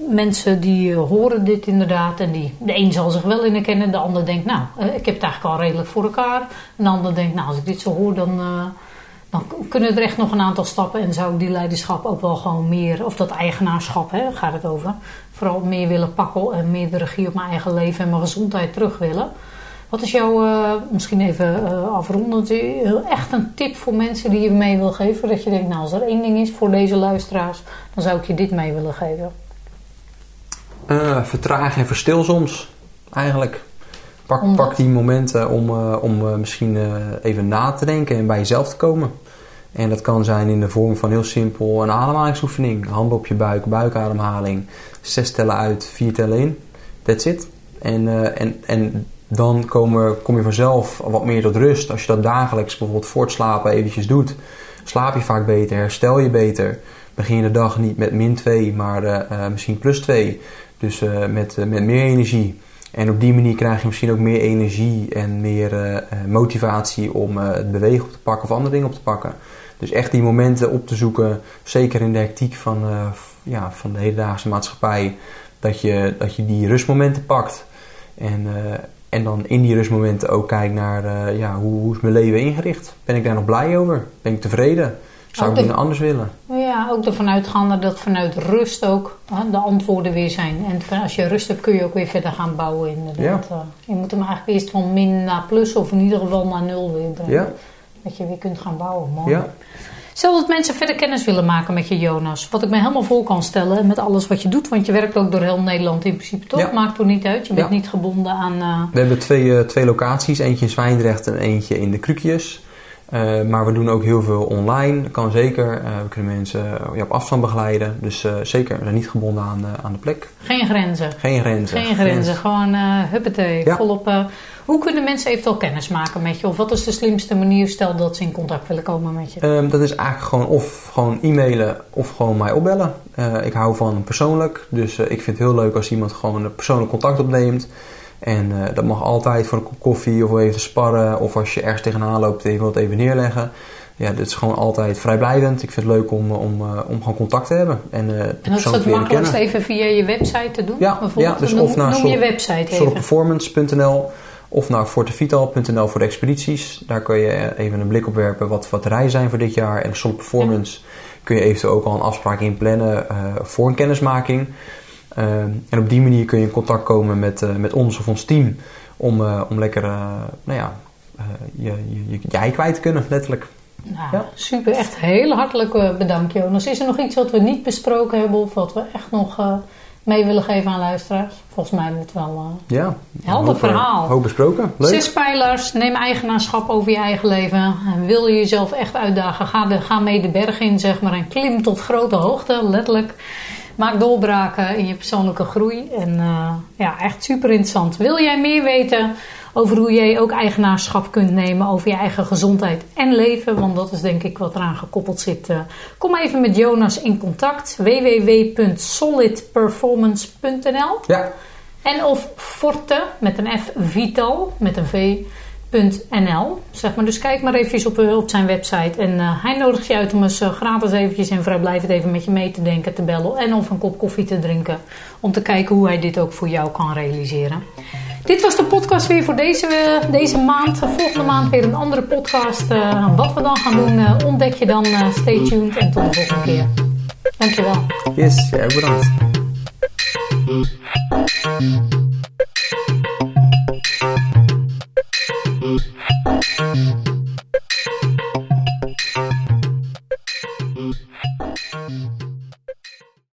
mensen die horen dit inderdaad en die, de een zal zich wel in herkennen, de ander denkt, nou, ik heb het eigenlijk al redelijk voor elkaar. En de ander denkt, nou, als ik dit zo hoor, dan, dan kunnen er echt nog een aantal stappen en zou ik die leiderschap ook wel gewoon meer, of dat eigenaarschap, hè, gaat het over, vooral meer willen pakken en meer de regie op mijn eigen leven en mijn gezondheid terug willen. Wat is jouw, eh, misschien even eh, afrondend, eh, echt een tip voor mensen die je mee wil geven? Dat je denkt, nou als er één ding is voor deze luisteraars, dan zou ik je dit mee willen geven.
Eh, vertraag en verstil soms, eigenlijk. Pak,
Omdat?
pak die momenten om, eh, om eh, misschien eh, even na te denken en bij jezelf te komen. En dat kan zijn in de vorm van heel simpel een ademhalingsoefening. Handen op je buik, buikademhaling. Zes tellen uit, vier tellen in. That's it. En, en, en dan komen, kom je vanzelf wat meer tot rust. Als je dat dagelijks bijvoorbeeld voor het slapen eventjes doet, slaap je vaak beter, herstel je beter. Begin je de dag niet met min 2, maar misschien plus 2. Dus met, met meer energie. En op die manier krijg je misschien ook meer energie en meer eh, eh, motivatie om eh, het bewegen op te pakken of andere dingen op te pakken. Dus echt die momenten op te zoeken, zeker in de hectiek van, ja, van de hedendaagse maatschappij, dat je, dat je die rustmomenten pakt. En, en dan in die rustmomenten ook kijkt naar ja, hoe, hoe is mijn leven ingericht? Ben ik daar nog blij over? Ben ik tevreden? Zou
Ook
ik
de-
dingen anders willen?
Maar ja, ook ervan uitgaande dat vanuit rust ook hè, de antwoorden weer zijn. En als je rust hebt, kun je ook weer verder gaan bouwen inderdaad. Eh, Je moet hem eigenlijk eerst van min naar plus of in ieder geval naar nul weer brengen.
Ja.
Dat je weer kunt gaan bouwen. Mooi.
Ja.
Stel dat mensen verder kennis willen maken met je Jonas. Wat ik me helemaal voor kan stellen met alles wat je doet. Want je werkt ook door heel Nederland in principe toch?
Ja.
Maakt er niet uit. Je bent
Ja.
niet gebonden aan... eh,
We hebben twee, eh, twee locaties, eentje in Zwijndrecht en eentje in de Krukjes. Eh, maar we doen ook heel veel online, dat kan zeker. Eh, we kunnen mensen eh, ja, op afstand begeleiden. Dus zeker, we zijn niet gebonden aan, aan de plek.
geen grenzen.
Geen grenzen.
Geen grenzen. Gewoon huppatee.
Ja.
Volop. hoe kunnen mensen eventueel kennis maken met je? Of wat is de slimste manier? Stel dat ze in contact willen komen met je.
Ehm, dat is eigenlijk gewoon of gewoon e-mailen of gewoon mij opbellen. Ik hou van persoonlijk, dus ik vind het heel leuk als iemand gewoon een persoonlijk contact opneemt. En eh, dat mag altijd voor een kop koffie of even sparren. Of als je ergens tegenaan loopt, even wat even neerleggen. Ja, dit is gewoon altijd vrijblijvend. Ik vind het leuk om, om, eh, om gewoon contact te hebben. En, de
En dat is het makkelijkst even via je website te doen?
Ja,
bijvoorbeeld?
ja, dus
noem,
of naar
noem
Sol-
je website even.
Solperformance.nl of naar fortevital.nl voor de expedities. Daar kun je even een blik op werpen wat, wat de reizen zijn voor dit jaar. En Solid Performance kun je eventueel ook al een afspraak inplannen eh, voor een kennismaking. Eh, en op die manier kun je in contact komen met, eh, met ons of ons team om, eh, om lekker eh, nou ja, eh, je, je, je, je ei kwijt te kunnen, letterlijk.
Nou,
Ja.
super. Echt heel hartelijk bedankt, Jonas. Is er nog iets wat we niet besproken hebben of wat we echt nog eh, mee willen geven aan luisteraars? Volgens mij het wel. eh,
Ja,
Helder
hoop,
verhaal.
Hoop besproken. Leuk.
Zes pijlers. Neem eigenaarschap over je eigen leven. En wil je jezelf echt uitdagen? Ga, de, ga mee de berg in, zeg maar. En klim tot grote hoogte, letterlijk. Maak doorbraken in je persoonlijke groei. En eh, ja, echt super interessant. Wil jij meer weten over hoe jij ook eigenaarschap kunt nemen over je eigen gezondheid en leven? Want dat is denk ik wat eraan gekoppeld zit. eh, kom even met Jonas in contact. www.solidperformance.nl
Ja,
en of Forte met een F Vital met een V.nl. Zeg maar. Dus kijk maar op, eh, op zijn website. En eh, hij nodigt je uit om eens eh, gratis eventjes en vrijblijvend even met je mee te denken, te bellen. En of een kop koffie te drinken. Om te kijken hoe hij dit ook voor jou kan realiseren. Dit was de podcast weer voor deze, deze maand. Volgende maand weer een andere podcast. Wat we dan gaan doen, ontdek je dan. Stay tuned en tot de volgende keer. Dankjewel.
yes, ja, bedankt. Mm-hmm.